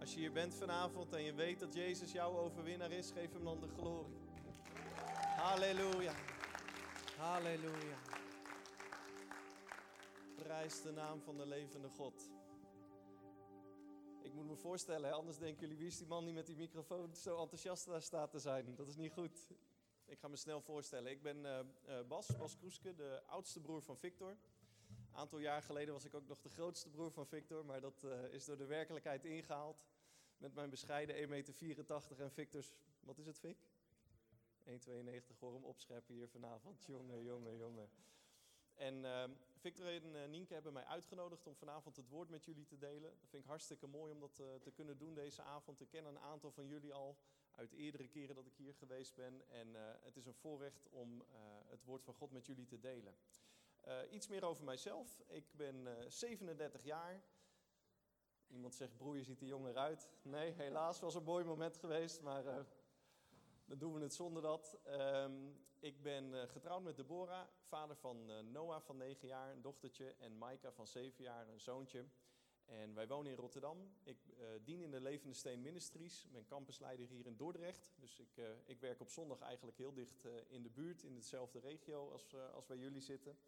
Als je hier bent vanavond en je weet dat Jezus jouw overwinnaar is, geef hem dan de glorie. Halleluja. Halleluja. Prijs de naam van de levende God. Ik moet me voorstellen, anders denken jullie, wie is die man die met die microfoon zo enthousiast daar staat te zijn? Dat is niet goed. Ik ga me snel voorstellen. Ik ben uh, Bas, Bas Kroeske, de oudste broer van Victor. Aantal jaar geleden was ik ook nog de grootste broer van Victor, maar dat uh, is door de werkelijkheid ingehaald. Met mijn bescheiden 1,84 meter en Victor's, wat is het Vic? 1,92, hoor hem opscheppen hier vanavond. Jongen, jongen, jongen. En uh, Victor en uh, Nienke hebben mij uitgenodigd om vanavond het woord met jullie te delen. Dat vind ik hartstikke mooi om dat uh, te kunnen doen deze avond. Ik ken een aantal van jullie al uit eerdere keren dat ik hier geweest ben. En het is een voorrecht om het woord van God met jullie te delen. Iets meer over mijzelf. Ik ben 37 jaar. Iemand zegt, broer, je ziet er jonger uit. Nee, helaas was een mooi moment geweest, maar dan doen we het zonder dat. Um, ik ben getrouwd met Deborah, vader van Noah van 9 jaar, een dochtertje, en Maika van 7 jaar, een zoontje. En wij wonen in Rotterdam. Ik dien in de Levende Steen Ministries, ben campusleider hier in Dordrecht. Dus ik, ik werk op zondag eigenlijk heel dicht in de buurt, in dezelfde regio als, als waar jullie zitten.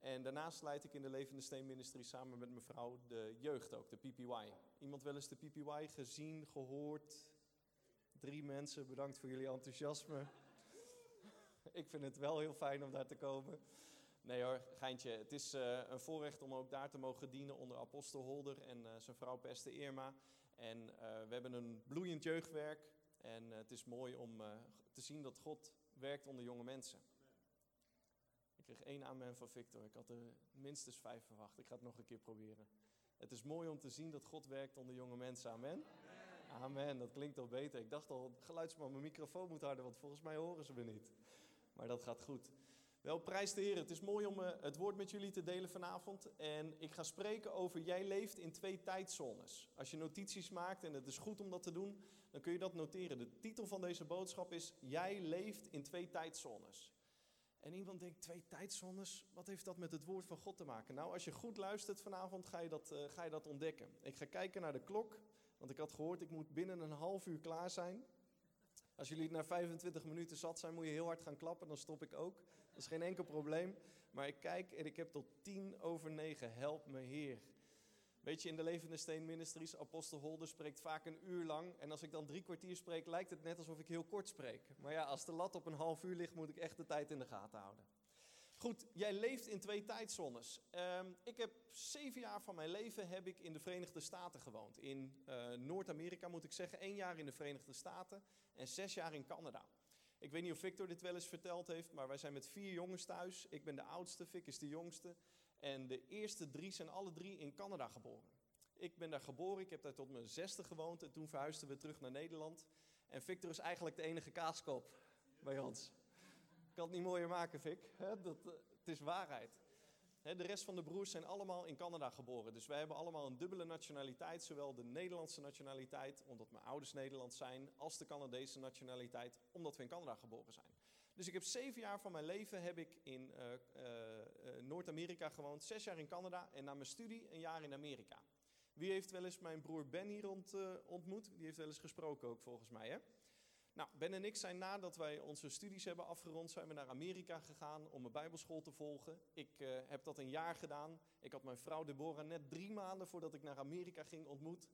En daarnaast leid ik in de Levende Steen Ministries samen met mijn vrouw de jeugd ook, de PPY. Iemand wel eens de PPY gezien, gehoord, Drie mensen, bedankt voor jullie enthousiasme. ik vind het wel heel fijn om daar te komen. Nee hoor, geintje. Het is uh, een voorrecht om ook daar te mogen dienen onder apostel Holder en uh, zijn vrouw Peste Irma. En uh, we hebben een bloeiend jeugdwerk. En het is mooi om te zien dat God werkt onder jonge mensen. Ik kreeg één amen van Victor. Ik had er minstens vijf verwacht. Ik ga het nog een keer proberen. Het is mooi om te zien dat God werkt onder jonge mensen. Amen. Amen, dat klinkt al beter. Ik dacht al, geluidsman, mijn microfoon moet harder, want volgens mij horen ze me niet. Maar dat gaat goed. Wel, prijs de Heer. Het is mooi om uh, het woord met jullie te delen vanavond. En ik ga spreken over jij leeft in twee tijdzones. Als je notities maakt, en het is goed om dat te doen, dan kun je dat noteren. De titel van deze boodschap is Jij leeft in twee tijdzones. En iemand denkt, twee tijdzones, wat heeft dat met het woord van God te maken? Nou, als je goed luistert vanavond, ga je dat, uh, ga je dat ontdekken. Ik ga kijken naar de klok. Want ik had gehoord, ik moet binnen een half uur klaar zijn. Als jullie na 25 minuten zat zijn, moet je heel hard gaan klappen, dan stop ik ook. Dat is geen enkel probleem. Maar ik kijk en ik heb tot tien over negen. Help me, Heer. Weet je, in de Levende Steen Ministries, Apostel Holder spreekt vaak een uur lang. En als ik dan drie kwartier spreek, lijkt het net alsof ik heel kort spreek. Maar ja, als de lat op een half uur ligt, moet ik echt de tijd in de gaten houden. Goed, jij leeft in twee tijdzones. Um, ik heb zeven jaar van mijn leven heb ik in de Verenigde Staten gewoond. In uh, Noord-Amerika moet ik zeggen, één jaar in de Verenigde Staten en zes jaar in Canada. Ik weet niet of Victor dit wel eens verteld heeft, maar wij zijn met vier jongens thuis. Ik ben de oudste, Vic is de jongste. En de eerste drie zijn alle drie in Canada geboren. Ik ben daar geboren, ik heb daar tot mijn zesde gewoond en toen verhuisden we terug naar Nederland. En Victor is eigenlijk de enige kaaskop bij ons kan het niet mooier maken, Vic. Dat, eh, het is waarheid. De rest van de broers zijn allemaal in Canada geboren. Dus wij hebben allemaal een dubbele nationaliteit. Zowel de Nederlandse nationaliteit, omdat mijn ouders Nederlands zijn, als de Canadese nationaliteit, omdat we in Canada geboren zijn. Dus ik heb zeven jaar van mijn leven heb ik in uh, uh, Noord-Amerika gewoond, zes jaar in Canada en na mijn studie een jaar in Amerika. Wie heeft wel eens mijn broer Ben hier ont, ontmoet? Die heeft wel eens gesproken ook volgens mij, hè? Nou, Ben en ik zijn nadat wij onze studies hebben afgerond, zijn we naar Amerika gegaan om een bijbelschool te volgen. Ik uh, heb dat een jaar gedaan. Ik had mijn vrouw Deborah net drie maanden voordat ik naar Amerika ging ontmoet.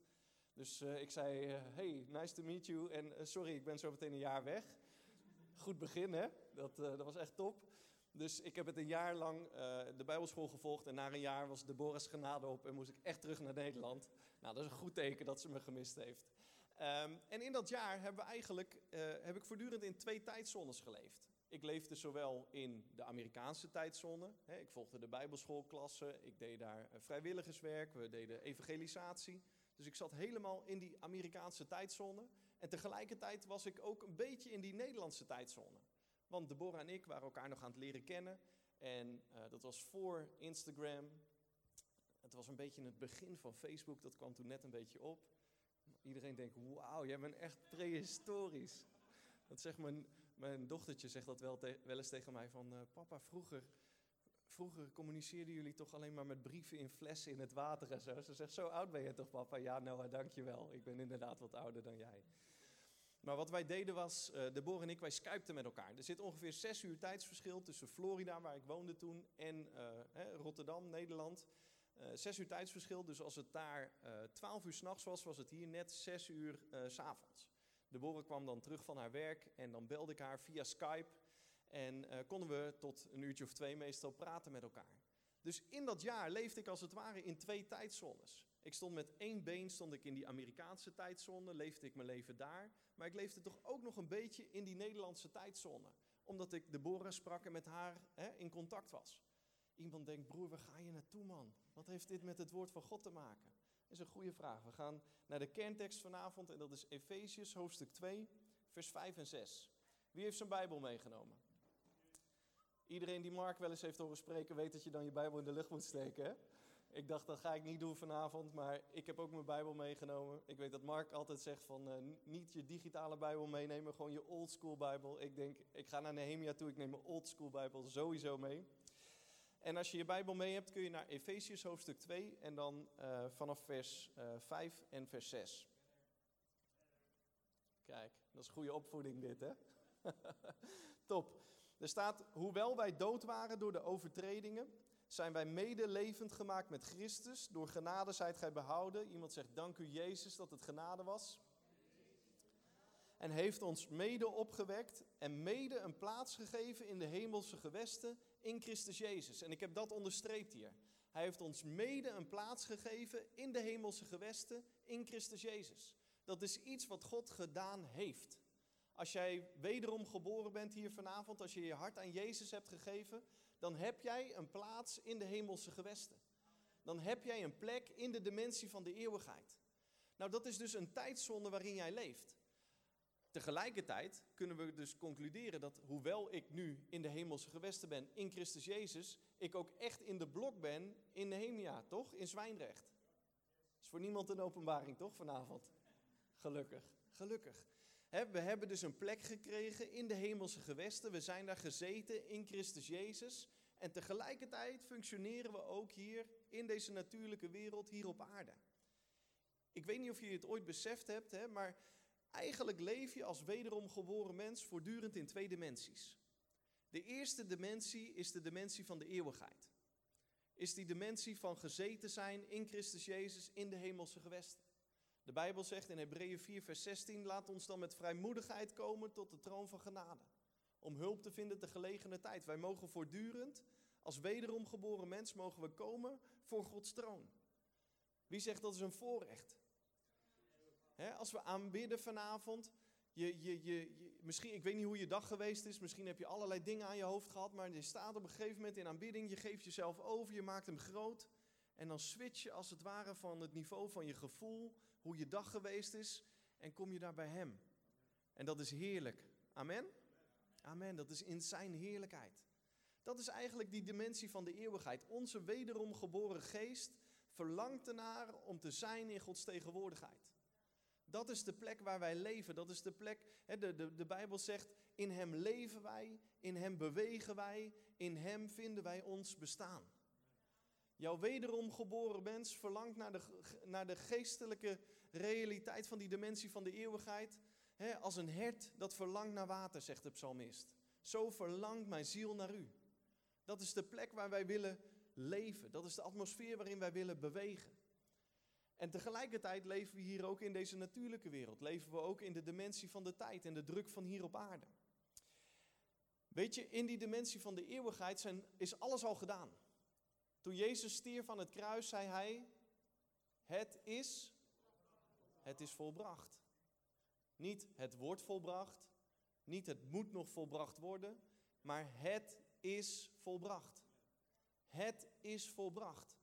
Dus ik zei, hey, nice to meet you. En sorry, ik ben zo meteen een jaar weg. Goed begin, hè? Dat, dat was echt top. Dus ik heb het een jaar lang de bijbelschool gevolgd. En na een jaar was Deborah's genade op en moest ik echt terug naar Nederland. Nou, dat is een goed teken dat ze me gemist heeft. Um, en in dat jaar hebben we eigenlijk, uh, heb ik voortdurend in twee tijdzones geleefd. Ik leefde zowel in de Amerikaanse tijdzone. Hè, ik volgde de bijbelschoolklasse. Ik deed daar uh, vrijwilligerswerk. We deden evangelisatie. Dus ik zat helemaal in die Amerikaanse tijdzone. En tegelijkertijd was ik ook een beetje in die Nederlandse tijdzone. Want Deborah en ik waren elkaar nog aan het leren kennen. En uh, dat was voor Instagram. Het was een beetje het begin van Facebook. Dat kwam toen net een beetje op. Iedereen denkt, wauw, jij bent echt prehistorisch. Dat zegt mijn, mijn dochtertje zegt dat wel, wel eens tegen mij van, uh, papa, vroeger, vroeger communiceerden jullie toch alleen maar met brieven in flessen in het water en zo. Ze zegt, zo oud ben je toch papa? Ja Noah, dankjewel. Ik ben inderdaad wat ouder dan jij. Maar wat wij deden was, uh, Deborah en ik, wij skypten met elkaar. Er zit ongeveer zes uur tijdsverschil tussen Florida, waar ik woonde toen, en uh, Rotterdam, Nederland. Uh, zes uur tijdsverschil, dus als het daar twaalf uur s'nachts was, was het hier net zes uur s s'avonds. Deborah kwam dan terug van haar werk en dan belde ik haar via Skype. En konden we tot een uurtje of twee meestal praten met elkaar. Dus in dat jaar leefde ik als het ware in twee tijdzones. Ik stond met één been stond ik in die Amerikaanse tijdzone, leefde ik mijn leven daar. Maar ik leefde toch ook nog een beetje in die Nederlandse tijdzone. Omdat ik Deborah sprak en met haar hè, in contact was. Iemand denkt, broer, waar ga je naartoe man? Wat heeft dit met het woord van God te maken? Dat is een goede vraag. We gaan naar de kerntekst vanavond en dat is Efeziërs hoofdstuk 2, vers 5 en 6. Wie heeft zijn Bijbel meegenomen? Iedereen die Mark wel eens heeft horen spreken, weet dat je dan je Bijbel in de lucht moet steken. Hè? Ik dacht, dat ga ik niet doen vanavond, maar ik heb ook mijn Bijbel meegenomen. Ik weet dat Mark altijd zegt van uh, niet je digitale Bijbel meenemen, gewoon je old school Bijbel. Ik denk, ik ga naar Nehemia toe, ik neem mijn old school Bijbel sowieso mee. En als je je Bijbel mee hebt, kun je naar Efesiërs hoofdstuk 2 en dan uh, vanaf vers uh, eh, 5 en vers 6. Kijk, dat is goede opvoeding dit, hè? Top. Er staat, hoewel wij dood waren door de overtredingen zijn wij medelevend gemaakt met Christus. Door genade zijt gij behouden. Iemand zegt, dank u Jezus dat het genade was. En heeft ons mede opgewekt en mede een plaats gegeven in de hemelse gewesten in Christus Jezus. En ik heb dat onderstreept hier. Hij heeft ons mede een plaats gegeven in de hemelse gewesten in Christus Jezus. Dat is iets wat God gedaan heeft. Als jij wederom geboren bent hier vanavond, als je je hart aan Jezus hebt gegeven, dan heb jij een plaats in de hemelse gewesten. Dan heb jij een plek in de dimensie van de eeuwigheid. Nou, dat is dus een tijdzone waarin jij leeft. Tegelijkertijd kunnen we dus concluderen dat hoewel ik nu in de hemelse gewesten ben in Christus Jezus, ik ook echt in de blok ben in Nehemia, toch? In Zwijnrecht. Dat is voor niemand een openbaring, toch, vanavond? Gelukkig, gelukkig. We hebben dus een plek gekregen in de hemelse gewesten. We zijn daar gezeten in Christus Jezus. En tegelijkertijd functioneren we ook hier in deze natuurlijke wereld, hier op aarde. Ik weet niet of je het ooit beseft hebt, maar eigenlijk leef je als wederom geboren mens voortdurend in twee dimensies. De eerste dimensie is de dimensie van de eeuwigheid. Is die dimensie van gezeten zijn in Christus Jezus in de hemelse gewesten. De Bijbel zegt in Hebreeën 4, vers 16: Laat ons dan met vrijmoedigheid komen tot de troon van genade om hulp te vinden te gelegene tijd. Wij mogen voortdurend, als wederom geboren mens, mogen we komen voor Gods troon. Wie zegt dat is een voorrecht? als we aanbidden vanavond, je, je, je, misschien, ik weet niet hoe je dag geweest is, misschien heb je allerlei dingen aan je hoofd gehad, maar je staat op een gegeven moment in aanbidding, je geeft jezelf over, je maakt hem groot. En dan switch je als het ware van het niveau van je gevoel, hoe je dag geweest is, en kom je daar bij hem. En dat is heerlijk. Amen? Amen, dat is in zijn heerlijkheid. Dat is eigenlijk die dimensie van de eeuwigheid. Onze wederom geboren geest verlangt ernaar om te zijn in Gods tegenwoordigheid. Dat is de plek waar wij leven. Dat is de plek, hè, de, de, de Bijbel zegt, in Hem leven wij, in Hem bewegen wij, in Hem vinden wij ons bestaan. Jouw wederom geboren mens verlangt naar de, naar de geestelijke realiteit van die dimensie van de eeuwigheid als een hert dat verlangt naar water, zegt de psalmist. Zo verlangt mijn ziel naar u. Dat is de plek waar wij willen leven. Dat is de atmosfeer waarin wij willen bewegen. En tegelijkertijd leven we hier ook in deze natuurlijke wereld. Leven we ook in de dimensie van de tijd en de druk van hier op aarde. Weet je, in die dimensie van de eeuwigheid zijn, is alles al gedaan. Toen Jezus stierf van het kruis, zei hij: Het is, het is volbracht. Niet het wordt volbracht, niet het moet nog volbracht worden, maar het is volbracht. Het is volbracht.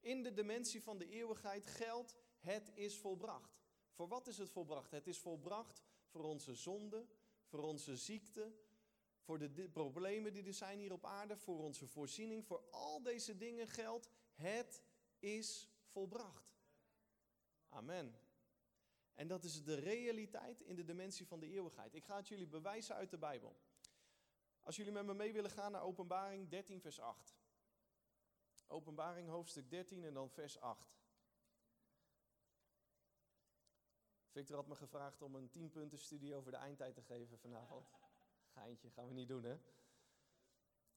In de dimensie van de eeuwigheid geldt, het is volbracht. Voor wat is het volbracht? Het is volbracht voor onze zonde, voor onze ziekte, voor de problemen die er zijn hier op aarde, voor onze voorziening. Voor al deze dingen geldt, het is volbracht. Amen. En dat is de realiteit in de dimensie van de eeuwigheid. Ik ga het jullie bewijzen uit de Bijbel. Als jullie met me mee willen gaan naar Openbaring 13, vers 8. Openbaring hoofdstuk 13 en dan vers 8. Victor had me gevraagd om een 10 punten studie over de eindtijd te geven vanavond. Geintje, gaan we niet doen hè.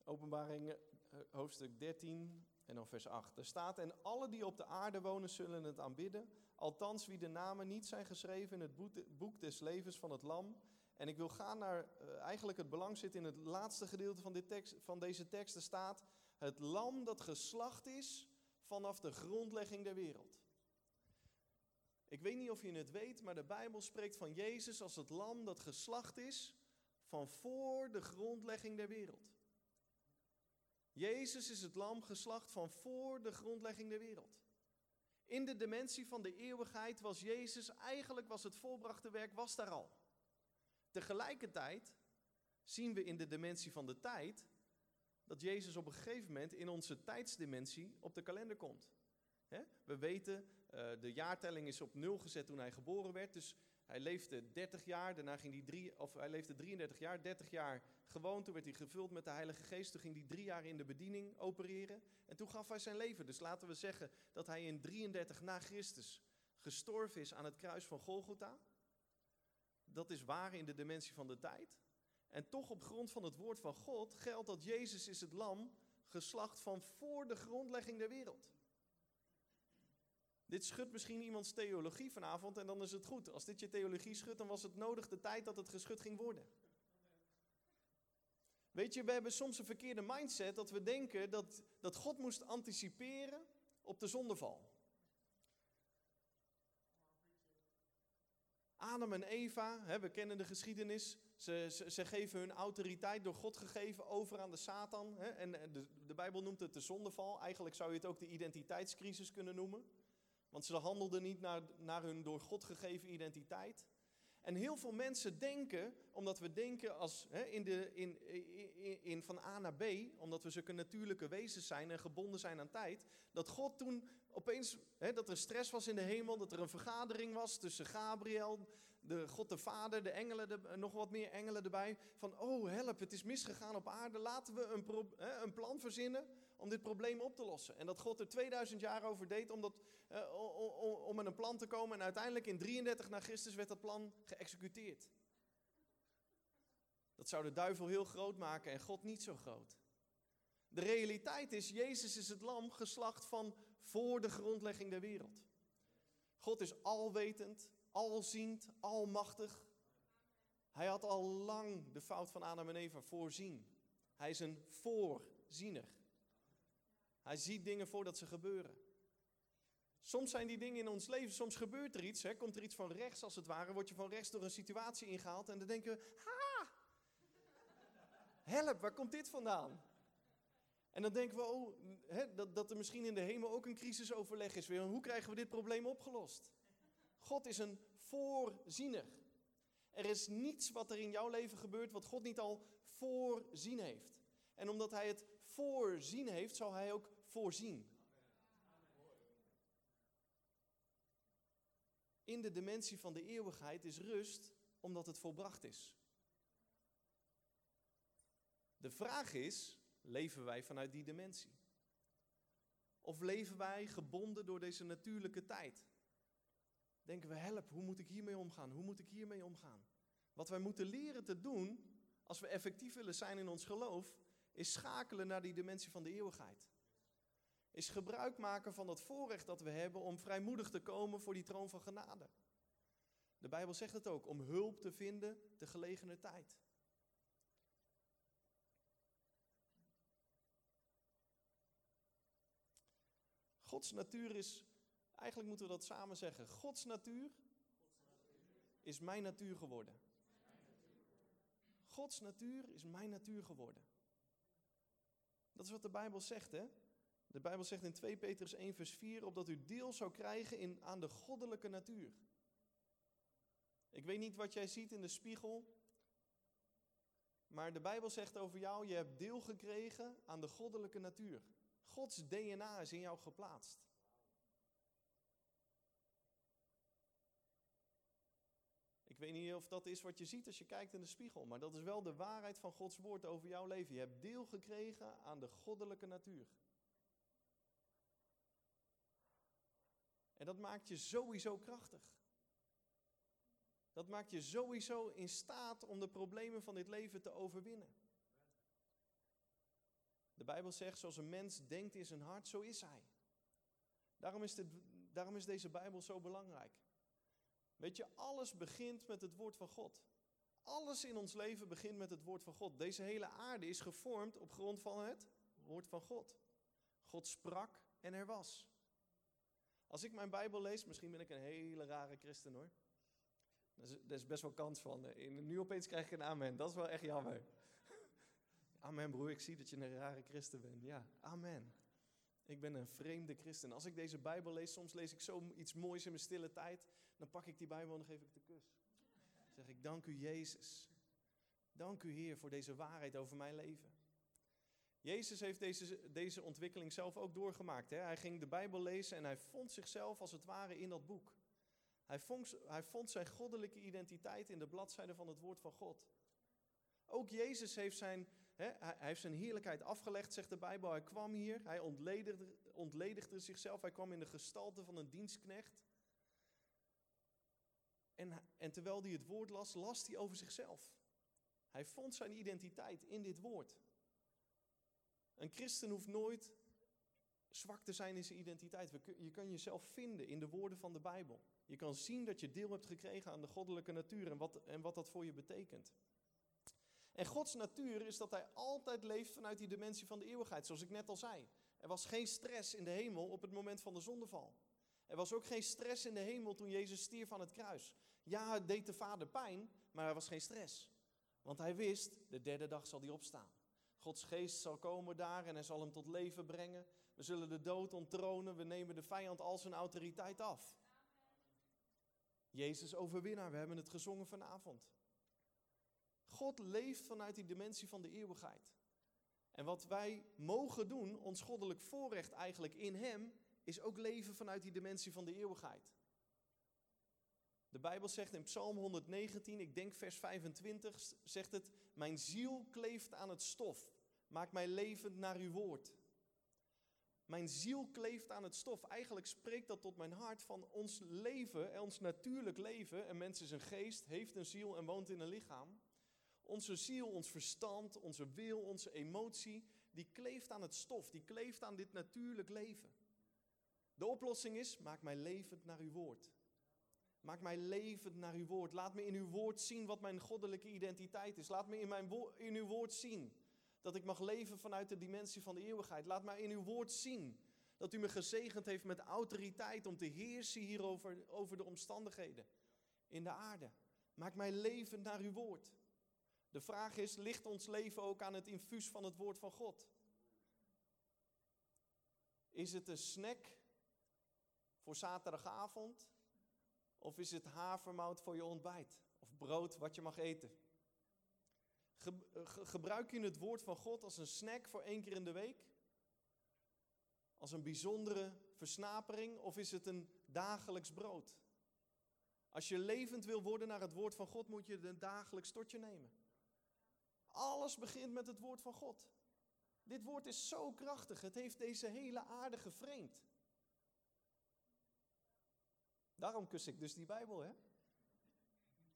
Openbaring eh, hoofdstuk 13 en dan vers 8. Er staat, en alle die op de aarde wonen zullen het aanbidden, althans wie de namen niet zijn geschreven in het boek des levens van het lam. En ik wil gaan naar, uh, eigenlijk het belang zit in het laatste gedeelte van, dit tekst, van deze tekst. Er staat, het lam dat geslacht is vanaf de grondlegging der wereld. Ik weet niet of je het weet, maar de Bijbel spreekt van Jezus als het lam dat geslacht is van voor de grondlegging der wereld. Jezus is het lam geslacht van voor de grondlegging der wereld. In de dimensie van de eeuwigheid was Jezus, eigenlijk was het volbrachte werk, was daar al. Tegelijkertijd zien we in de dimensie van de tijd dat Jezus op een gegeven moment in onze tijdsdimensie op de kalender komt. We weten, uh, de jaartelling is op nul gezet toen hij geboren werd, dus hij leefde 30 jaar, daarna ging hij drie, of hij leefde 33 jaar, 30 jaar gewoon. Toen werd hij gevuld met de Heilige Geest. Toen ging hij drie jaar in de bediening opereren. En toen gaf hij zijn leven. Dus laten we zeggen dat hij in 33 na Christus gestorven is aan het kruis van Golgotha. Dat is waar in de dimensie van de tijd. En toch op grond van het woord van God geldt dat Jezus is het lam geslacht van voor de grondlegging der wereld. Dit schudt misschien iemands theologie vanavond en dan is het goed. Als dit je theologie schudt, dan was het nodig de tijd dat het geschud ging worden. Weet je, we hebben soms een verkeerde mindset dat we denken dat, dat God moest anticiperen op de zondeval. Adam en Eva, hè, we kennen de geschiedenis, ze, ze, ze, geven hun autoriteit door God gegeven over aan de Satan. Hè, en de, de Bijbel noemt het de zondeval. Eigenlijk zou je het ook de identiteitscrisis kunnen noemen. Want ze handelden niet naar, naar hun door God gegeven identiteit. En heel veel mensen denken, omdat we denken als, hè, in, de, in, in, van A naar B, omdat we zulke natuurlijke wezens zijn en gebonden zijn aan tijd, dat God toen opeens, hè, dat er stress was in de hemel, dat er een vergadering was tussen Gabriel, de God de Vader, de engelen, de, nog wat meer engelen erbij, van oh help, het is misgegaan op aarde, laten we een, hè, een plan verzinnen om dit probleem op te lossen. En dat God er 2000 jaar over deed om, dat, uh, om met een plan te komen. En uiteindelijk in 33 na Christus werd dat plan geëxecuteerd. Dat zou de duivel heel groot maken en God niet zo groot. De realiteit is, Jezus is het lam geslacht van voor de grondlegging der wereld. God is alwetend, alziend, almachtig. Hij had al lang de fout van Adam en Eva voorzien. Hij is een voorziener. Hij ziet dingen voordat ze gebeuren. Soms zijn die dingen in ons leven, soms gebeurt er iets, hè, komt er iets van rechts als het ware, word je van rechts door een situatie ingehaald en dan denken we, ha, help, waar komt dit vandaan? En dan denken we, oh, hè, dat, dat er misschien in de hemel ook een crisisoverleg is weer. Hoe krijgen we dit probleem opgelost? God is een voorziener. Er is niets wat er in jouw leven gebeurt wat God niet al voorzien heeft. En omdat Hij het voorzien heeft, zal Hij ook voorzien. In de dimensie van de eeuwigheid is rust omdat het volbracht is. De vraag is, leven wij vanuit die dimensie? Of leven wij gebonden door deze natuurlijke tijd? Denken we, help, hoe moet ik hiermee omgaan? Hoe moet ik hiermee omgaan? Wat wij moeten leren te doen, als we effectief willen zijn in ons geloof, is schakelen naar die dimensie van de eeuwigheid. Is gebruik maken van dat voorrecht dat we hebben om vrijmoedig te komen voor die troon van genade. De Bijbel zegt het ook, om hulp te vinden te gelegene tijd. Gods natuur is, eigenlijk moeten we dat samen zeggen, Gods natuur is mijn natuur geworden. Gods natuur is mijn natuur geworden. Dat is wat de Bijbel zegt, hè? De Bijbel zegt in 2 Petrus 1, vers 4, opdat u deel zou krijgen in, aan de goddelijke natuur. Ik weet niet wat jij ziet in de spiegel, maar de Bijbel zegt over jou, je hebt deel gekregen aan de goddelijke natuur. Gods DNA is in jou geplaatst. Ik weet niet of dat is wat je ziet als je kijkt in de spiegel, maar dat is wel de waarheid van Gods woord over jouw leven. Je hebt deel gekregen aan de goddelijke natuur. En dat maakt je sowieso krachtig. Dat maakt je sowieso in staat om de problemen van dit leven te overwinnen. De Bijbel zegt, zoals een mens denkt in zijn hart, zo is hij. Daarom is, daarom is deze Bijbel zo belangrijk. Weet je, alles begint met het woord van God. Alles in ons leven begint met het woord van God. Deze hele aarde is gevormd op grond van het woord van God. God sprak en er was. Als ik mijn Bijbel lees, misschien ben ik een hele rare christen hoor. Daar is, best wel kans van. Nu opeens krijg ik een amen. Dat is wel echt jammer. Amen broer, ik zie dat je een rare christen bent. Ja, amen. Ik ben een vreemde christen. Als ik deze Bijbel lees, soms lees ik zo iets moois in mijn stille tijd. Dan pak ik die Bijbel en geef ik de kus. Dan zeg ik, dank u Jezus. Dank u Heer voor deze waarheid over mijn leven. Jezus heeft deze, deze ontwikkeling zelf ook doorgemaakt. Hè? Hij ging de Bijbel lezen en hij vond zichzelf als het ware in dat boek. Hij vond, hij vond zijn goddelijke identiteit in de bladzijden van het woord van God. Ook Jezus heeft zijn, hè, hij heeft zijn heerlijkheid afgelegd, zegt de Bijbel. Hij kwam hier, hij ontledigde, ontledigde zichzelf, hij kwam in de gestalte van een dienstknecht. En, en terwijl hij het woord las, las hij over zichzelf. Hij vond zijn identiteit in dit woord. Een christen hoeft nooit zwak te zijn in zijn identiteit. Je kan jezelf vinden in de woorden van de Bijbel. Je kan zien dat je deel hebt gekregen aan de goddelijke natuur en wat, en wat dat voor je betekent. En Gods natuur is dat hij altijd leeft vanuit die dimensie van de eeuwigheid, zoals ik net al zei. Er was geen stress in de hemel op het moment van de zondeval. Er was ook geen stress in de hemel toen Jezus stierf aan het kruis. Ja, het deed de Vader pijn, maar er was geen stress. Want hij wist, de derde dag zal hij opstaan. Gods geest zal komen daar en hij zal hem tot leven brengen. We zullen de dood onttronen, we nemen de vijand al zijn autoriteit af. Jezus overwinnaar, we hebben het gezongen vanavond. God leeft vanuit die dimensie van de eeuwigheid. En wat wij mogen doen, ons goddelijk voorrecht eigenlijk in Hem, is ook leven vanuit die dimensie van de eeuwigheid. De Bijbel zegt in Psalm 119, ik denk vers 25, zegt het, mijn ziel kleeft aan het stof, maak mij levend naar uw woord. Mijn ziel kleeft aan het stof. Eigenlijk spreekt dat tot mijn hart van ons leven, ons natuurlijk leven. Een mens is een geest, heeft een ziel en woont in een lichaam. Onze ziel, ons verstand, onze wil, onze emotie, die kleeft aan het stof, die kleeft aan dit natuurlijk leven. De oplossing is, maak mij levend naar uw woord. Maak mij levend naar uw woord. Laat me in uw woord zien wat mijn goddelijke identiteit is. Laat me in, mijn in uw woord zien dat ik mag leven vanuit de dimensie van de eeuwigheid. Laat mij in uw woord zien dat u me gezegend heeft met autoriteit om te heersen hierover over de omstandigheden in de aarde. Maak mij levend naar uw woord. De vraag is, ligt ons leven ook aan het infuus van het woord van God? Is het een snack voor zaterdagavond? Of is het havermout voor je ontbijt? Of brood wat je mag eten? gebruik je het woord van God als een snack voor één keer in de week? Als een bijzondere versnapering? Of is het een dagelijks brood? Als je levend wil worden naar het woord van God, moet je een dagelijks stortje nemen. Alles begint met het woord van God. Dit woord is zo krachtig. Het heeft deze hele aarde geframed. Daarom kus ik dus die Bijbel, hè?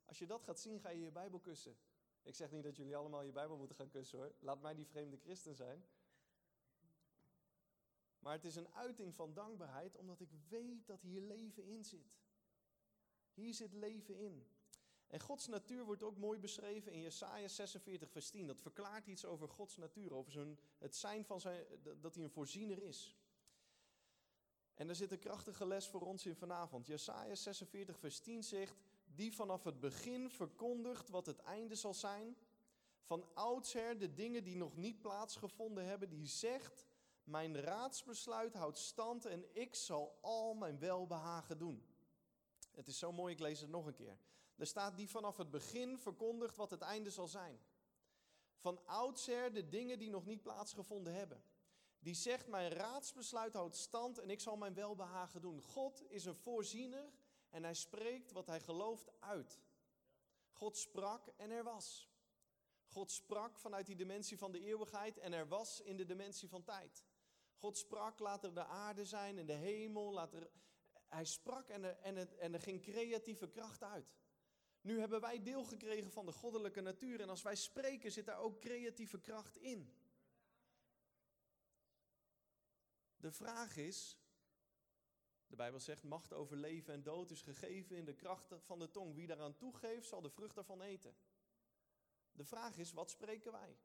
Als je dat gaat zien, ga je je Bijbel kussen. Ik zeg niet dat jullie allemaal je Bijbel moeten gaan kussen hoor. Laat mij die vreemde christen zijn. Maar het is een uiting van dankbaarheid, omdat ik weet dat hier leven in zit. Hier zit leven in. En Gods natuur wordt ook mooi beschreven in Jesaja 46, vers 10. Dat verklaart iets over Gods natuur, over zijn, het zijn van zijn, dat hij een voorziener is. En daar zit een krachtige les voor ons in vanavond. Jesaja 46, vers 10 zegt, die vanaf het begin verkondigt wat het einde zal zijn. Van oudsher de dingen die nog niet plaatsgevonden hebben, die zegt, mijn raadsbesluit houdt stand en ik zal al mijn welbehagen doen. Het is zo mooi, ik lees het nog een keer. Er staat die vanaf het begin verkondigt wat het einde zal zijn. Van oudsher de dingen die nog niet plaatsgevonden hebben. Die zegt, mijn raadsbesluit houdt stand en ik zal mijn welbehagen doen. God is een voorziener en hij spreekt wat hij gelooft uit. God sprak en er was. God sprak vanuit die dimensie van de eeuwigheid en er was in de dimensie van tijd. God sprak, laat er de aarde zijn en de hemel, laat er... Hij sprak en er, en, het, en er ging creatieve kracht uit. Nu hebben wij deel gekregen van de goddelijke natuur en als wij spreken zit daar ook creatieve kracht in. De vraag is, de Bijbel zegt, macht over leven en dood is gegeven in de kracht van de tong. Wie daaraan toegeeft, zal de vrucht daarvan eten. De vraag is, wat spreken wij?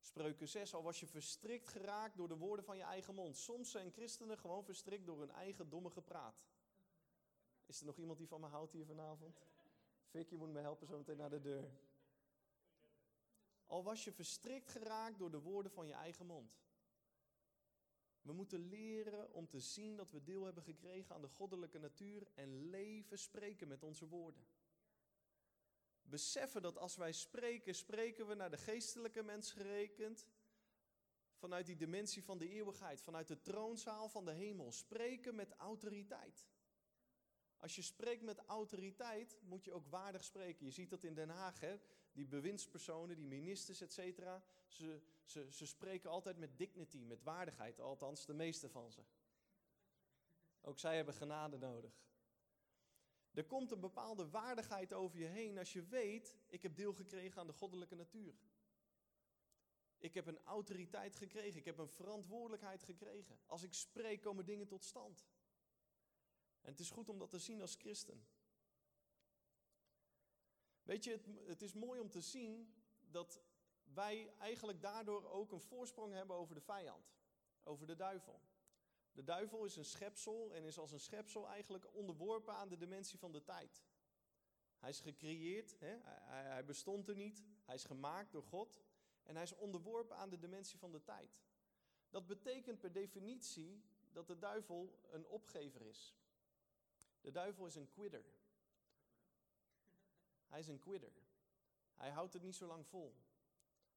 Spreuken 6, al was je verstrikt geraakt door de woorden van je eigen mond. Soms zijn christenen gewoon verstrikt door hun eigen domme gepraat. Is er nog iemand die van me houdt hier vanavond? Vicky moet me helpen zo meteen naar de deur. Al was je verstrikt geraakt door de woorden van je eigen mond. We moeten leren om te zien dat we deel hebben gekregen aan de goddelijke natuur en leven spreken met onze woorden. Beseffen dat als wij spreken, spreken we naar de geestelijke mens gerekend. Vanuit die dimensie van de eeuwigheid, vanuit de troonzaal van de hemel. Spreken met autoriteit. Als je spreekt met autoriteit, moet je ook waardig spreken. Je ziet dat in Den Haag, hè? Die bewindspersonen, die ministers, et cetera. Ze, ze, ze spreken altijd met dignity, met waardigheid, althans de meeste van ze. Ook zij hebben genade nodig. Er komt een bepaalde waardigheid over je heen als je weet, ik heb deel gekregen aan de goddelijke natuur. Ik heb een autoriteit gekregen, ik heb een verantwoordelijkheid gekregen. Als ik spreek komen dingen tot stand. En het is goed om dat te zien als christen. Weet je, het, het is mooi om te zien dat wij eigenlijk daardoor ook een voorsprong hebben over de vijand, over de duivel. De duivel is een schepsel en is als een schepsel eigenlijk onderworpen aan de dimensie van de tijd. Hij is gecreëerd, hè? Hij, hij bestond er niet, hij is gemaakt door God en hij is onderworpen aan de dimensie van de tijd. Dat betekent per definitie dat de duivel een opgever is. De duivel is een quitter. Hij is een quitter. Hij houdt het niet zo lang vol.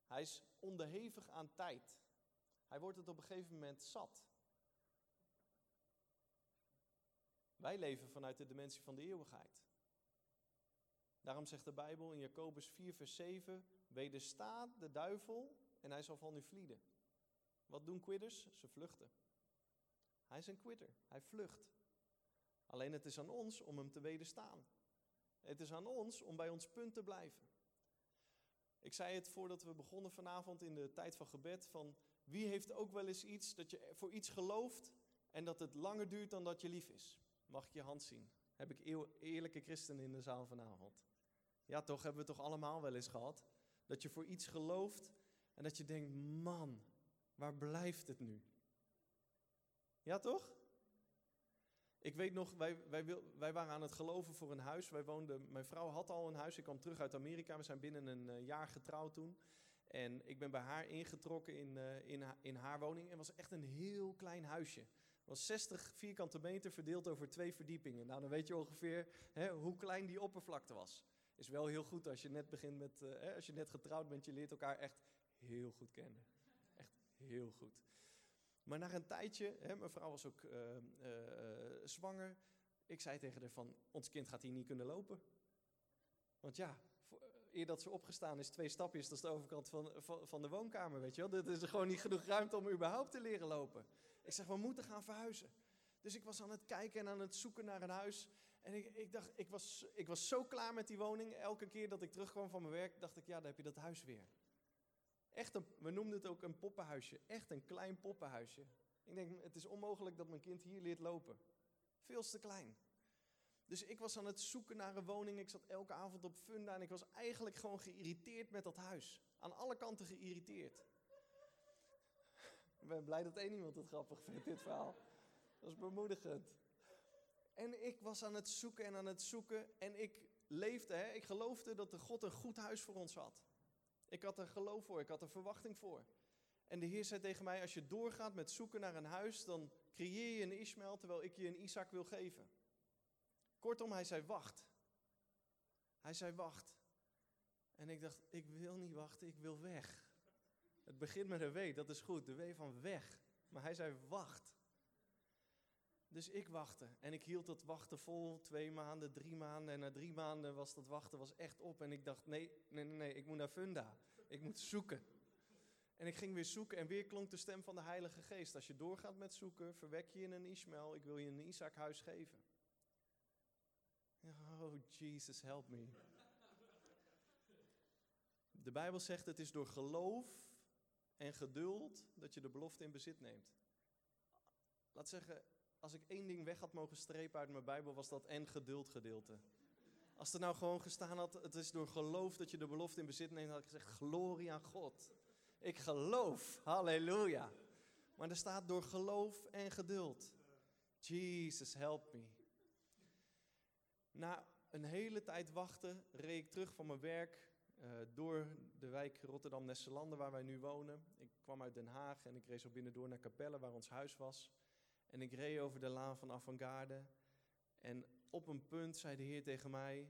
Hij is onderhevig aan tijd. Hij wordt het op een gegeven moment zat. Wij leven vanuit de dimensie van de eeuwigheid. Daarom zegt de Bijbel in Jacobus 4, vers 7: Wederstaat de duivel en hij zal van u vlieden. Wat doen quitters? Ze vluchten. Hij is een quitter, hij vlucht. Alleen het is aan ons om hem te wederstaan. Het is aan ons om bij ons punt te blijven. Ik zei het voordat we begonnen vanavond in de tijd van gebed: van wie heeft ook wel eens iets dat je voor iets gelooft en dat het langer duurt dan dat je lief is? Mag ik je hand zien? Heb ik eerlijke christenen in de zaal vanavond? Ja, toch hebben we toch allemaal wel eens gehad? Dat je voor iets gelooft en dat je denkt: man, waar blijft het nu? Ja, toch? Ik weet nog, wij, wij, wij, waren aan het geloven voor een huis. Wij woonden, mijn vrouw had al een huis. Ik kwam terug uit Amerika. We zijn binnen een uh, jaar getrouwd toen. En ik ben bij haar ingetrokken in, uh, in, in haar woning. En het was echt een heel klein huisje. Het was 60 vierkante meter verdeeld over twee verdiepingen. Nou, dan weet je ongeveer hè, hoe klein die oppervlakte was. Is wel heel goed als je net begint met, uh, als je net getrouwd bent, je leert elkaar echt heel goed kennen. Echt heel goed. Maar na een tijdje, hè, mijn vrouw was ook uh, uh, zwanger. Ik zei tegen haar van, ons kind gaat hier niet kunnen lopen. Want ja, eer dat ze opgestaan is, twee stapjes, dat is de overkant van, van, de woonkamer, weet je wel. Er is er gewoon niet genoeg ruimte om überhaupt te leren lopen. Ik zeg, we moeten gaan verhuizen. Dus ik was aan het kijken en aan het zoeken naar een huis. En ik, ik dacht, ik was, ik was zo klaar met die woning. Elke keer dat ik terugkwam van mijn werk, dacht ik, ja, dan heb je dat huis weer. Echt we noemden het ook een poppenhuisje. Echt een klein poppenhuisje. Ik denk, het is onmogelijk dat mijn kind hier leert lopen. Veel te klein. Dus ik was aan het zoeken naar een woning. Ik zat elke avond op Funda en ik was eigenlijk gewoon geïrriteerd met dat huis. Aan alle kanten geïrriteerd. Ik ben blij dat één iemand het grappig vindt, dit verhaal. Dat is bemoedigend. En ik was aan het zoeken en aan het zoeken. En ik leefde, hè, ik geloofde dat de God een goed huis voor ons had. Ik had er geloof voor, ik had er verwachting voor. En de Heer zei tegen mij, als je doorgaat met zoeken naar een huis, dan creëer je een Ismaël terwijl ik je een Isaac wil geven. Kortom, hij zei, wacht. Hij zei, wacht. En ik dacht, ik wil niet wachten, ik wil weg. Het begint met een W, dat is goed, de W van weg. Maar hij zei, wacht. Dus ik wachtte. En ik hield dat wachten vol, twee maanden, drie maanden. En na drie maanden was dat wachten was echt op. En ik dacht, nee, nee, nee, nee ik moet naar Funda. Ik moet zoeken. En ik ging weer zoeken en weer klonk de stem van de Heilige Geest. Als je doorgaat met zoeken, verwek je in een Ismaël, ik wil je een Isaac huis geven. Oh, Jesus, help me. De Bijbel zegt het is door geloof en geduld dat je de belofte in bezit neemt. Laat zeggen, als ik één ding weg had mogen strepen uit mijn Bijbel, was dat en geduld gedeelte. Als er nou gewoon gestaan had, het is door geloof dat je de belofte in bezit neemt, had ik gezegd, glorie aan God. Ik geloof, halleluja. Maar er staat door geloof en geduld. Jesus, help me. Na een hele tijd wachten reed ik terug van mijn werk uh, door de wijk Rotterdam-Nesselanden waar wij nu wonen. Ik kwam uit Den Haag en ik reed zo binnendoor naar Capelle waar ons huis was. En ik reed over de laan van Avantgarde. En op een punt zei de Heer tegen mij: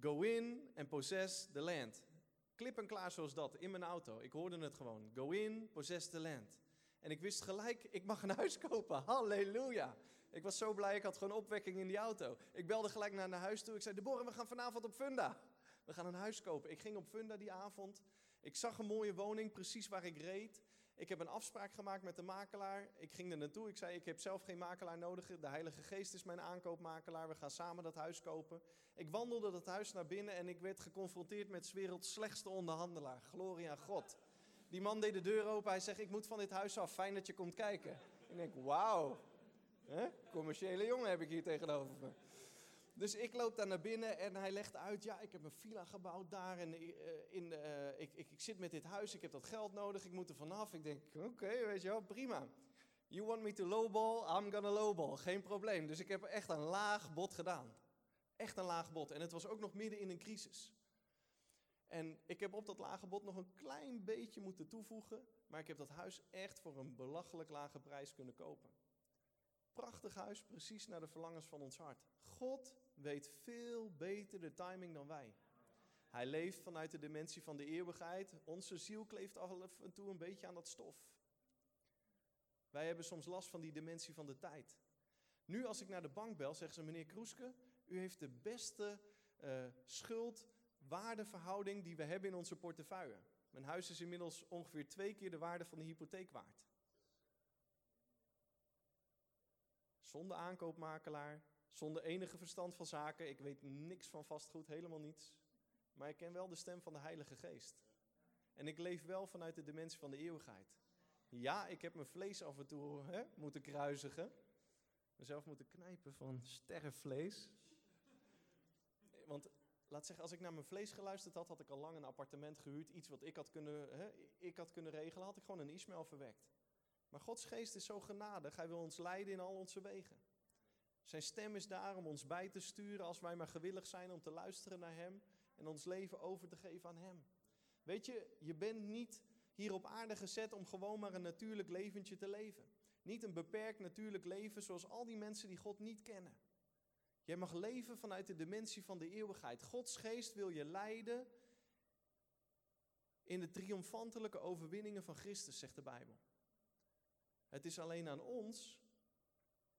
Go in and possess the land. Klip en klaar zoals dat, in mijn auto. Ik hoorde het gewoon. Go in, possess the land. En ik wist gelijk, ik mag een huis kopen. Halleluja. Ik was zo blij, ik had gewoon opwekking in die auto. Ik belde gelijk naar naar huis toe. Ik zei, Deborah, we gaan vanavond op Funda. We gaan een huis kopen. Ik ging op Funda die avond. Ik zag een mooie woning, precies waar ik reed. Ik heb een afspraak gemaakt met de makelaar. Ik ging er naartoe. Ik zei: Ik heb zelf geen makelaar nodig. De Heilige Geest is mijn aankoopmakelaar. We gaan samen dat huis kopen. Ik wandelde dat huis naar binnen en ik werd geconfronteerd met 's werelds slechtste onderhandelaar. Gloria aan God. Die man deed de deur open. Hij zegt: Ik moet van dit huis af. Fijn dat je komt kijken. Ik denk: Wauw. Commerciële jongen heb ik hier tegenover me. Dus ik loop daar naar binnen en hij legt uit, ja, ik heb een villa gebouwd daar en uh, in, uh, ik, ik, ik, zit met dit huis, ik heb dat geld nodig, ik moet er vanaf. Ik denk, oké, weet je wel, prima. You want me to lowball, I'm gonna lowball, geen probleem. Dus ik heb echt een laag bod gedaan. Echt een laag bod. En het was ook nog midden in een crisis. En ik heb op dat lage bod nog een klein beetje moeten toevoegen, maar ik heb dat huis echt voor een belachelijk lage prijs kunnen kopen. Prachtig huis, precies naar de verlangens van ons hart. God weet veel beter de timing dan wij. Hij leeft vanuit de dimensie van de eeuwigheid. Onze ziel kleeft af en toe een beetje aan dat stof. Wij hebben soms last van die dimensie van de tijd. Nu als ik naar de bank bel, zeggen ze meneer Kroeske, u heeft de beste uh, schuld-waardeverhouding die we hebben in onze portefeuille. Mijn huis is inmiddels ongeveer twee keer de waarde van de hypotheek waard. Zonder aankoopmakelaar, zonder enige verstand van zaken. Ik weet niks van vastgoed, helemaal niets. Maar ik ken wel de stem van de Heilige Geest. En ik leef wel vanuit de dimensie van de eeuwigheid. Ja, ik heb mijn vlees af en toe hè, moeten kruisigen. Mezelf moeten knijpen van sterrenvlees. Want laat zeggen, als ik naar mijn vlees geluisterd had, had ik al lang een appartement gehuurd. Iets wat ik had kunnen, hè, ik had kunnen regelen, had ik gewoon een Ismaël verwekt. Maar Gods geest is zo genadig. Hij wil ons leiden in al onze wegen. Zijn stem is daar om ons bij te sturen als wij maar gewillig zijn om te luisteren naar Hem en ons leven over te geven aan Hem. Weet je, je bent niet hier op aarde gezet om gewoon maar een natuurlijk leventje te leven. Niet een beperkt natuurlijk leven zoals al die mensen die God niet kennen. Jij mag leven vanuit de dimensie van de eeuwigheid. Gods geest wil je leiden in de triomfantelijke overwinningen van Christus, zegt de Bijbel. Het is alleen aan ons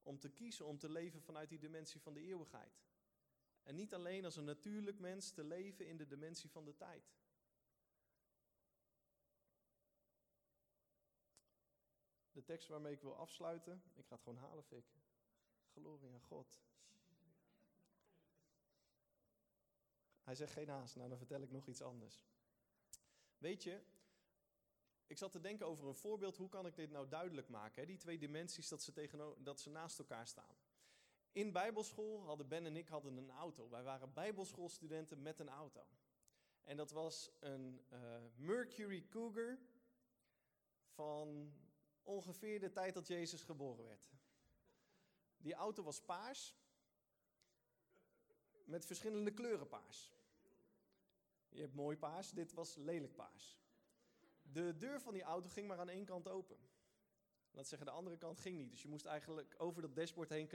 om te kiezen om te leven vanuit die dimensie van de eeuwigheid. En niet alleen als een natuurlijk mens te leven in de dimensie van de tijd. De tekst waarmee ik wil afsluiten, ik ga het gewoon halen, Fik. Glorie aan God. Hij zegt geen haast, nou dan vertel ik nog iets anders. Weet je, ik zat te denken over een voorbeeld, hoe kan ik dit nou duidelijk maken? Die twee dimensies, dat ze, tegen, dat ze naast elkaar staan. In bijbelschool hadden Ben en ik hadden een auto. Wij waren bijbelschoolstudenten met een auto. En dat was een uh, Mercury Cougar van ongeveer de tijd dat Jezus geboren werd. Die auto was paars, met verschillende kleuren paars. Je hebt mooi paars, dit was lelijk paars. De deur van die auto ging maar aan één kant open. Laat zeggen, de andere kant ging niet. Dus je moest eigenlijk over dat dashboard heen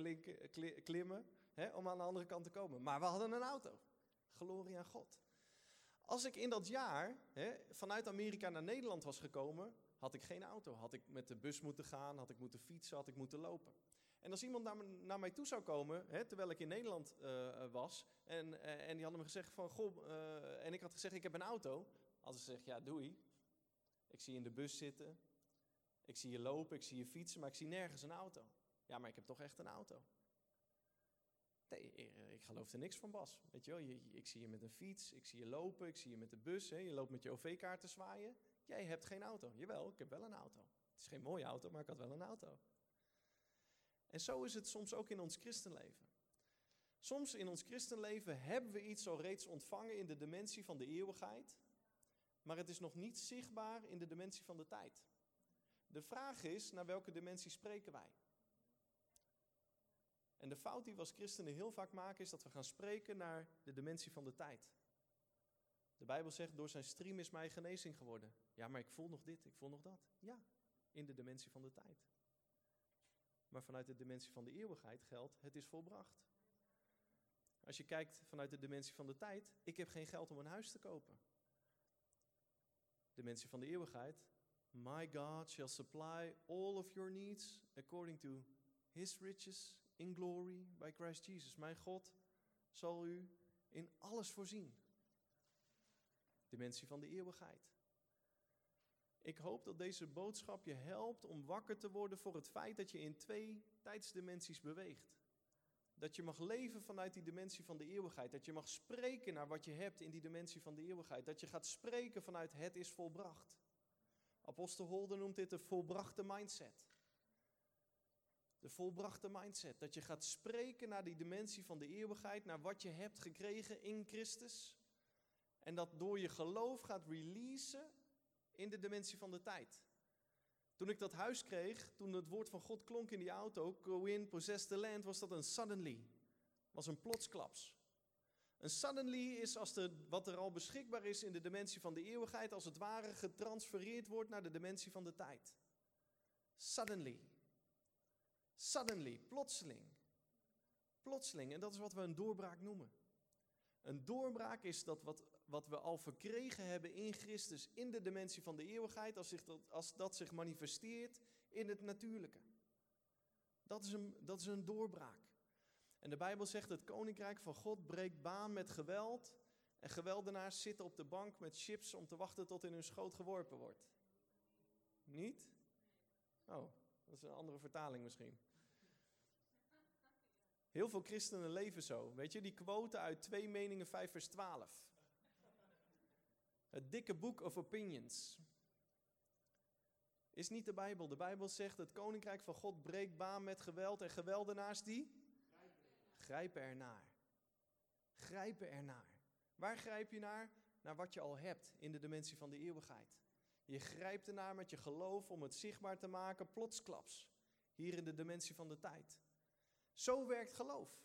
klimmen hè, om aan de andere kant te komen. Maar we hadden een auto. Glorie aan God. Als ik in dat jaar hè, vanuit Amerika naar Nederland was gekomen, had ik geen auto. Had ik met de bus moeten gaan, had ik moeten fietsen, had ik moeten lopen. En als iemand naar, naar mij toe zou komen, hè, terwijl ik in Nederland uh, was, en, uh, en die hadden me gezegd van, goh, uh, en ik had gezegd ik heb een auto, hadden ze gezegd, ja doei, Ik zie je in de bus zitten. Ik zie je lopen, ik zie je fietsen, maar ik zie nergens een auto. Ja, maar ik heb toch echt een auto. Nee, eh, ik geloof er niks van, Bas. Weet je wel, ik zie je met een fiets, ik zie je lopen, ik zie je met de bus. Hè, je loopt met je OV-kaart te zwaaien. Jij hebt geen auto. Jawel, ik heb wel een auto. Het is geen mooie auto, maar ik had wel een auto. En zo is het soms ook in ons christenleven. Soms in ons christenleven hebben we iets al reeds ontvangen in de dimensie van de eeuwigheid, maar het is nog niet zichtbaar in de dimensie van de tijd. De vraag is, naar welke dimensie spreken wij? En de fout die we als christenen heel vaak maken, is dat we gaan spreken naar de dimensie van de tijd. De Bijbel zegt, door zijn stream is mij genezing geworden. Ja, maar ik voel nog dit, ik voel nog dat. Ja, in de dimensie van de tijd. Maar vanuit de dimensie van de eeuwigheid geldt, het is volbracht. Als je kijkt vanuit de dimensie van de tijd, ik heb geen geld om een huis te kopen. Dimensie van de eeuwigheid, my God shall supply all of your needs according to his riches in glory by Christ Jesus. Mijn God zal u in alles voorzien. Dimensie van de eeuwigheid. Ik hoop dat deze boodschap je helpt om wakker te worden voor het feit dat je in twee tijdsdimensies beweegt. Dat je mag leven vanuit die dimensie van de eeuwigheid. Dat je mag spreken naar wat je hebt in die dimensie van de eeuwigheid. Dat je gaat spreken vanuit het is volbracht. Apostel Holder noemt dit de volbrachte mindset. De volbrachte mindset. Dat je gaat spreken naar die dimensie van de eeuwigheid, naar wat je hebt gekregen in Christus. En dat door je geloof gaat releasen in de dimensie van de tijd. Toen ik dat huis kreeg, toen het woord van God klonk in die auto, go in, possess the land, was dat een suddenly. Was een plotsklaps. Een suddenly is als de, wat er al beschikbaar is in de dimensie van de eeuwigheid, als het ware getransfereerd wordt naar de dimensie van de tijd. Suddenly. Suddenly, plotseling. Plotseling, en dat is wat we een doorbraak noemen. Een doorbraak is dat wat, wat we al verkregen hebben in Christus in de dimensie van de eeuwigheid, als, zich dat, als dat zich manifesteert in het natuurlijke. Dat is, een, dat is een doorbraak. En de Bijbel zegt: het koninkrijk van God breekt baan met geweld. En geweldenaars zitten op de bank met chips om te wachten tot in hun schoot geworpen wordt. Niet? Oh, dat is een andere vertaling misschien. Heel veel christenen leven zo. Weet je, die quote uit 2 Meningen 5 vers 12. Het dikke boek of opinions. Is niet de Bijbel. De Bijbel zegt het koninkrijk van God breekt baan met geweld en geweldenaars die grijpen ernaar. Grijpen ernaar. Waar grijp je naar? Naar wat je al hebt in de dimensie van de eeuwigheid. Je grijpt ernaar met je geloof om het zichtbaar te maken, plotsklaps. Hier in de dimensie van de tijd. Zo werkt geloof.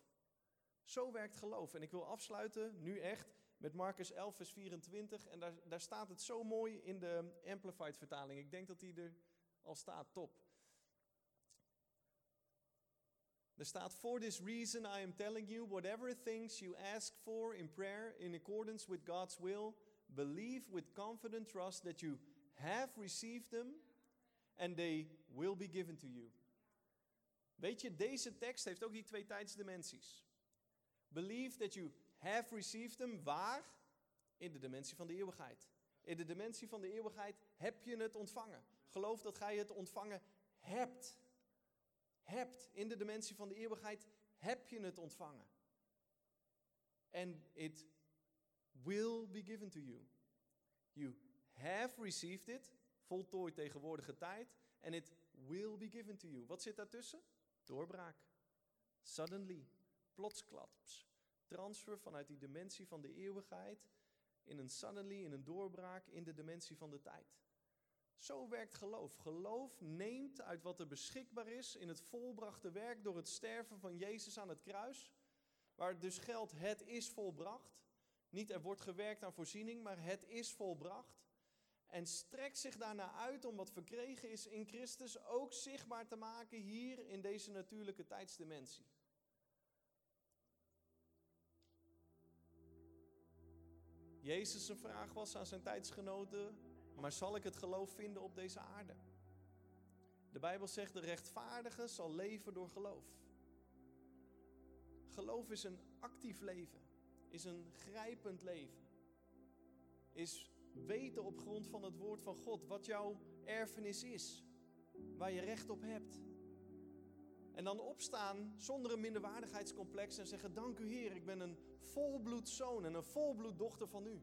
Zo werkt geloof. En ik wil afsluiten, nu echt, met Marcus 11, vers 24. En daar, daar staat het zo mooi in de Amplified vertaling. Ik denk dat die er al staat, top. Er staat, For this reason I am telling you, whatever things you ask for in prayer in accordance with God's will, believe with confident trust that you have received them and they will be given to you. Weet je, deze tekst heeft ook die twee tijdsdimensies. Believe that you have received them. Waar? In de dimensie van de eeuwigheid. In de dimensie van de eeuwigheid heb je het ontvangen. Geloof dat gij het ontvangen hebt. Hebt. In de dimensie van de eeuwigheid heb je het ontvangen. And it will be given to you. You have received it. Voltooid tegenwoordige tijd. And it will be given to you. Wat zit daartussen? Doorbraak. Suddenly. Plotsklaps. Transfer vanuit die dimensie van de eeuwigheid in een suddenly, in een doorbraak in de dimensie van de tijd. Zo werkt geloof. Geloof neemt uit wat er beschikbaar is in het volbrachte werk door het sterven van Jezus aan het kruis. Waar dus geldt, het is volbracht. Niet er wordt gewerkt aan voorziening, maar het is volbracht. En strekt zich daarna uit om wat verkregen is in Christus ook zichtbaar te maken hier in deze natuurlijke tijdsdimensie. Jezus' een vraag was aan zijn tijdsgenoten, maar zal ik het geloof vinden op deze aarde? De Bijbel zegt, de rechtvaardige zal leven door geloof. Geloof is een actief leven, is een grijpend leven, is weten op grond van het woord van God wat jouw erfenis is, waar je recht op hebt. En dan opstaan zonder een minderwaardigheidscomplex en zeggen: Dank u Heer, ik ben een volbloed zoon en een volbloed dochter van u.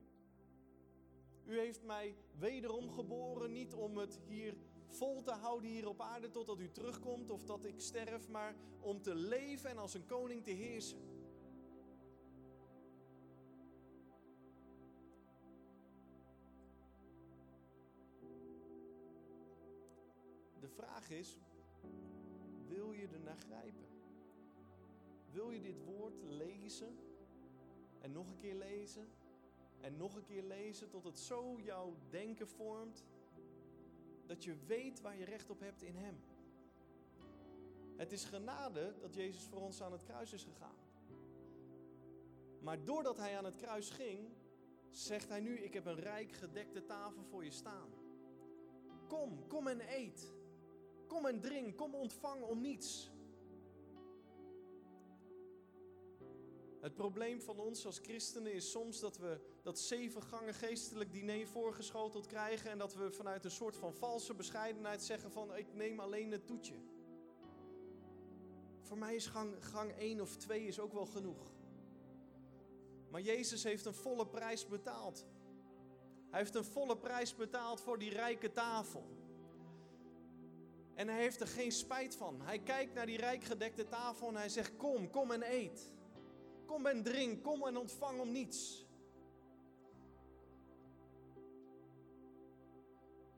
U heeft mij wederom geboren, niet om het hier vol te houden hier op aarde totdat u terugkomt of dat ik sterf, maar om te leven en als een koning te heersen. De vraag is, wil je er naar grijpen? Wil je dit woord lezen en nog een keer lezen en nog een keer lezen tot het zo jouw denken vormt dat je weet waar je recht op hebt in Hem? Het is genade dat Jezus voor ons aan het kruis is gegaan. Maar doordat Hij aan het kruis ging, zegt Hij nu: Ik heb een rijk gedekte tafel voor je staan. Kom, kom en eet. Kom en drink, kom ontvang om niets. Het probleem van ons als christenen is soms dat we dat zeven gangen geestelijk diner voorgeschoteld krijgen en dat we vanuit een soort van valse bescheidenheid zeggen van ik neem alleen het toetje. Voor mij is gang, gang 1 of 2 is ook wel genoeg. Maar Jezus heeft een volle prijs betaald. Hij heeft een volle prijs betaald voor die rijke tafel. En hij heeft er geen spijt van. Hij kijkt naar die rijkgedekte tafel en hij zegt: Kom, kom en eet. Kom en drink, kom en ontvang om niets.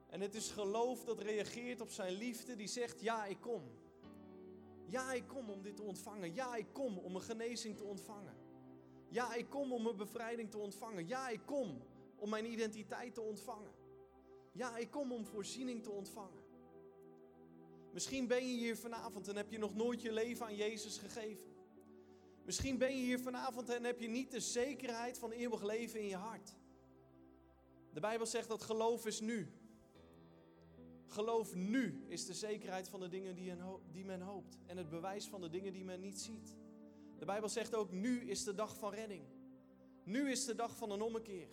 En het is geloof dat reageert op zijn liefde, die zegt: Ja, ik kom. Ja, ik kom om dit te ontvangen. Ja, ik kom om een genezing te ontvangen. Ja, ik kom om een bevrijding te ontvangen. Ja, ik kom om mijn identiteit te ontvangen. Ja, ik kom om voorziening te ontvangen. Misschien ben je hier vanavond en heb je nog nooit je leven aan Jezus gegeven. Misschien ben je hier vanavond en heb je niet de zekerheid van eeuwig leven in je hart. De Bijbel zegt dat geloof is nu. Geloof nu is de zekerheid van de dingen die men hoopt en het bewijs van de dingen die men niet ziet. De Bijbel zegt ook nu is de dag van redding. Nu is de dag van een ommekeer.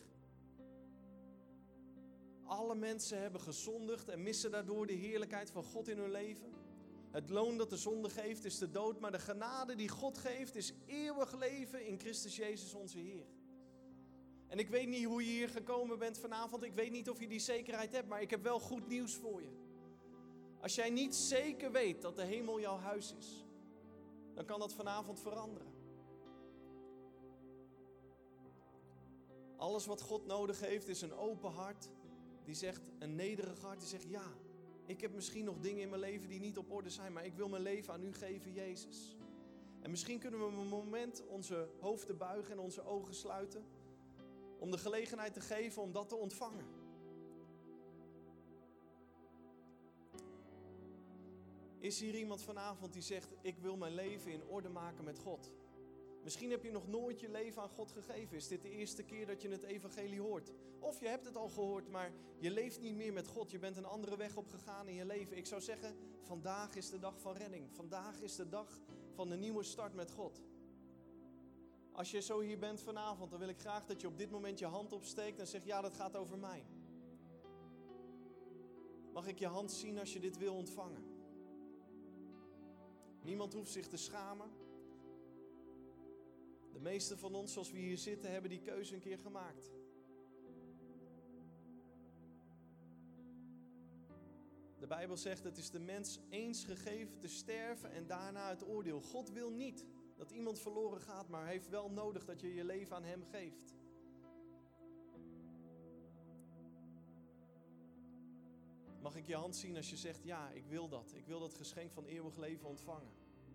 Alle mensen hebben gezondigd en missen daardoor de heerlijkheid van God in hun leven. Het loon dat de zonde geeft is de dood, maar de genade die God geeft is eeuwig leven in Christus Jezus onze Heer. En ik weet niet hoe je hier gekomen bent vanavond, ik weet niet of je die zekerheid hebt, maar ik heb wel goed nieuws voor je. Als jij niet zeker weet dat de hemel jouw huis is, dan kan dat vanavond veranderen. Alles wat God nodig heeft is een open hart die zegt, een nederig hart, die zegt ja, ik heb misschien nog dingen in mijn leven die niet op orde zijn, maar ik wil mijn leven aan u geven, Jezus. En misschien kunnen we een moment onze hoofden buigen en onze ogen sluiten, om de gelegenheid te geven om dat te ontvangen. Is hier iemand vanavond die zegt: Ik wil mijn leven in orde maken met God? Misschien heb je nog nooit je leven aan God gegeven. Is dit de eerste keer dat je het evangelie hoort? Of je hebt het al gehoord, maar je leeft niet meer met God. Je bent een andere weg opgegaan in je leven. Ik zou zeggen, vandaag is de dag van redding. Vandaag is de dag van een nieuwe start met God. Als je zo hier bent vanavond, dan wil ik graag dat je op dit moment je hand opsteekt en zegt, ja, dat gaat over mij. Mag ik je hand zien als je dit wil ontvangen? Niemand hoeft zich te schamen. De meeste van ons, zoals we hier zitten, hebben die keuze een keer gemaakt. De Bijbel zegt: het is de mens eens gegeven te sterven en daarna het oordeel. God wil niet dat iemand verloren gaat, maar heeft wel nodig dat je je leven aan Hem geeft. Mag ik je hand zien als je zegt: Ja, ik wil dat. Ik wil dat geschenk van eeuwig leven ontvangen.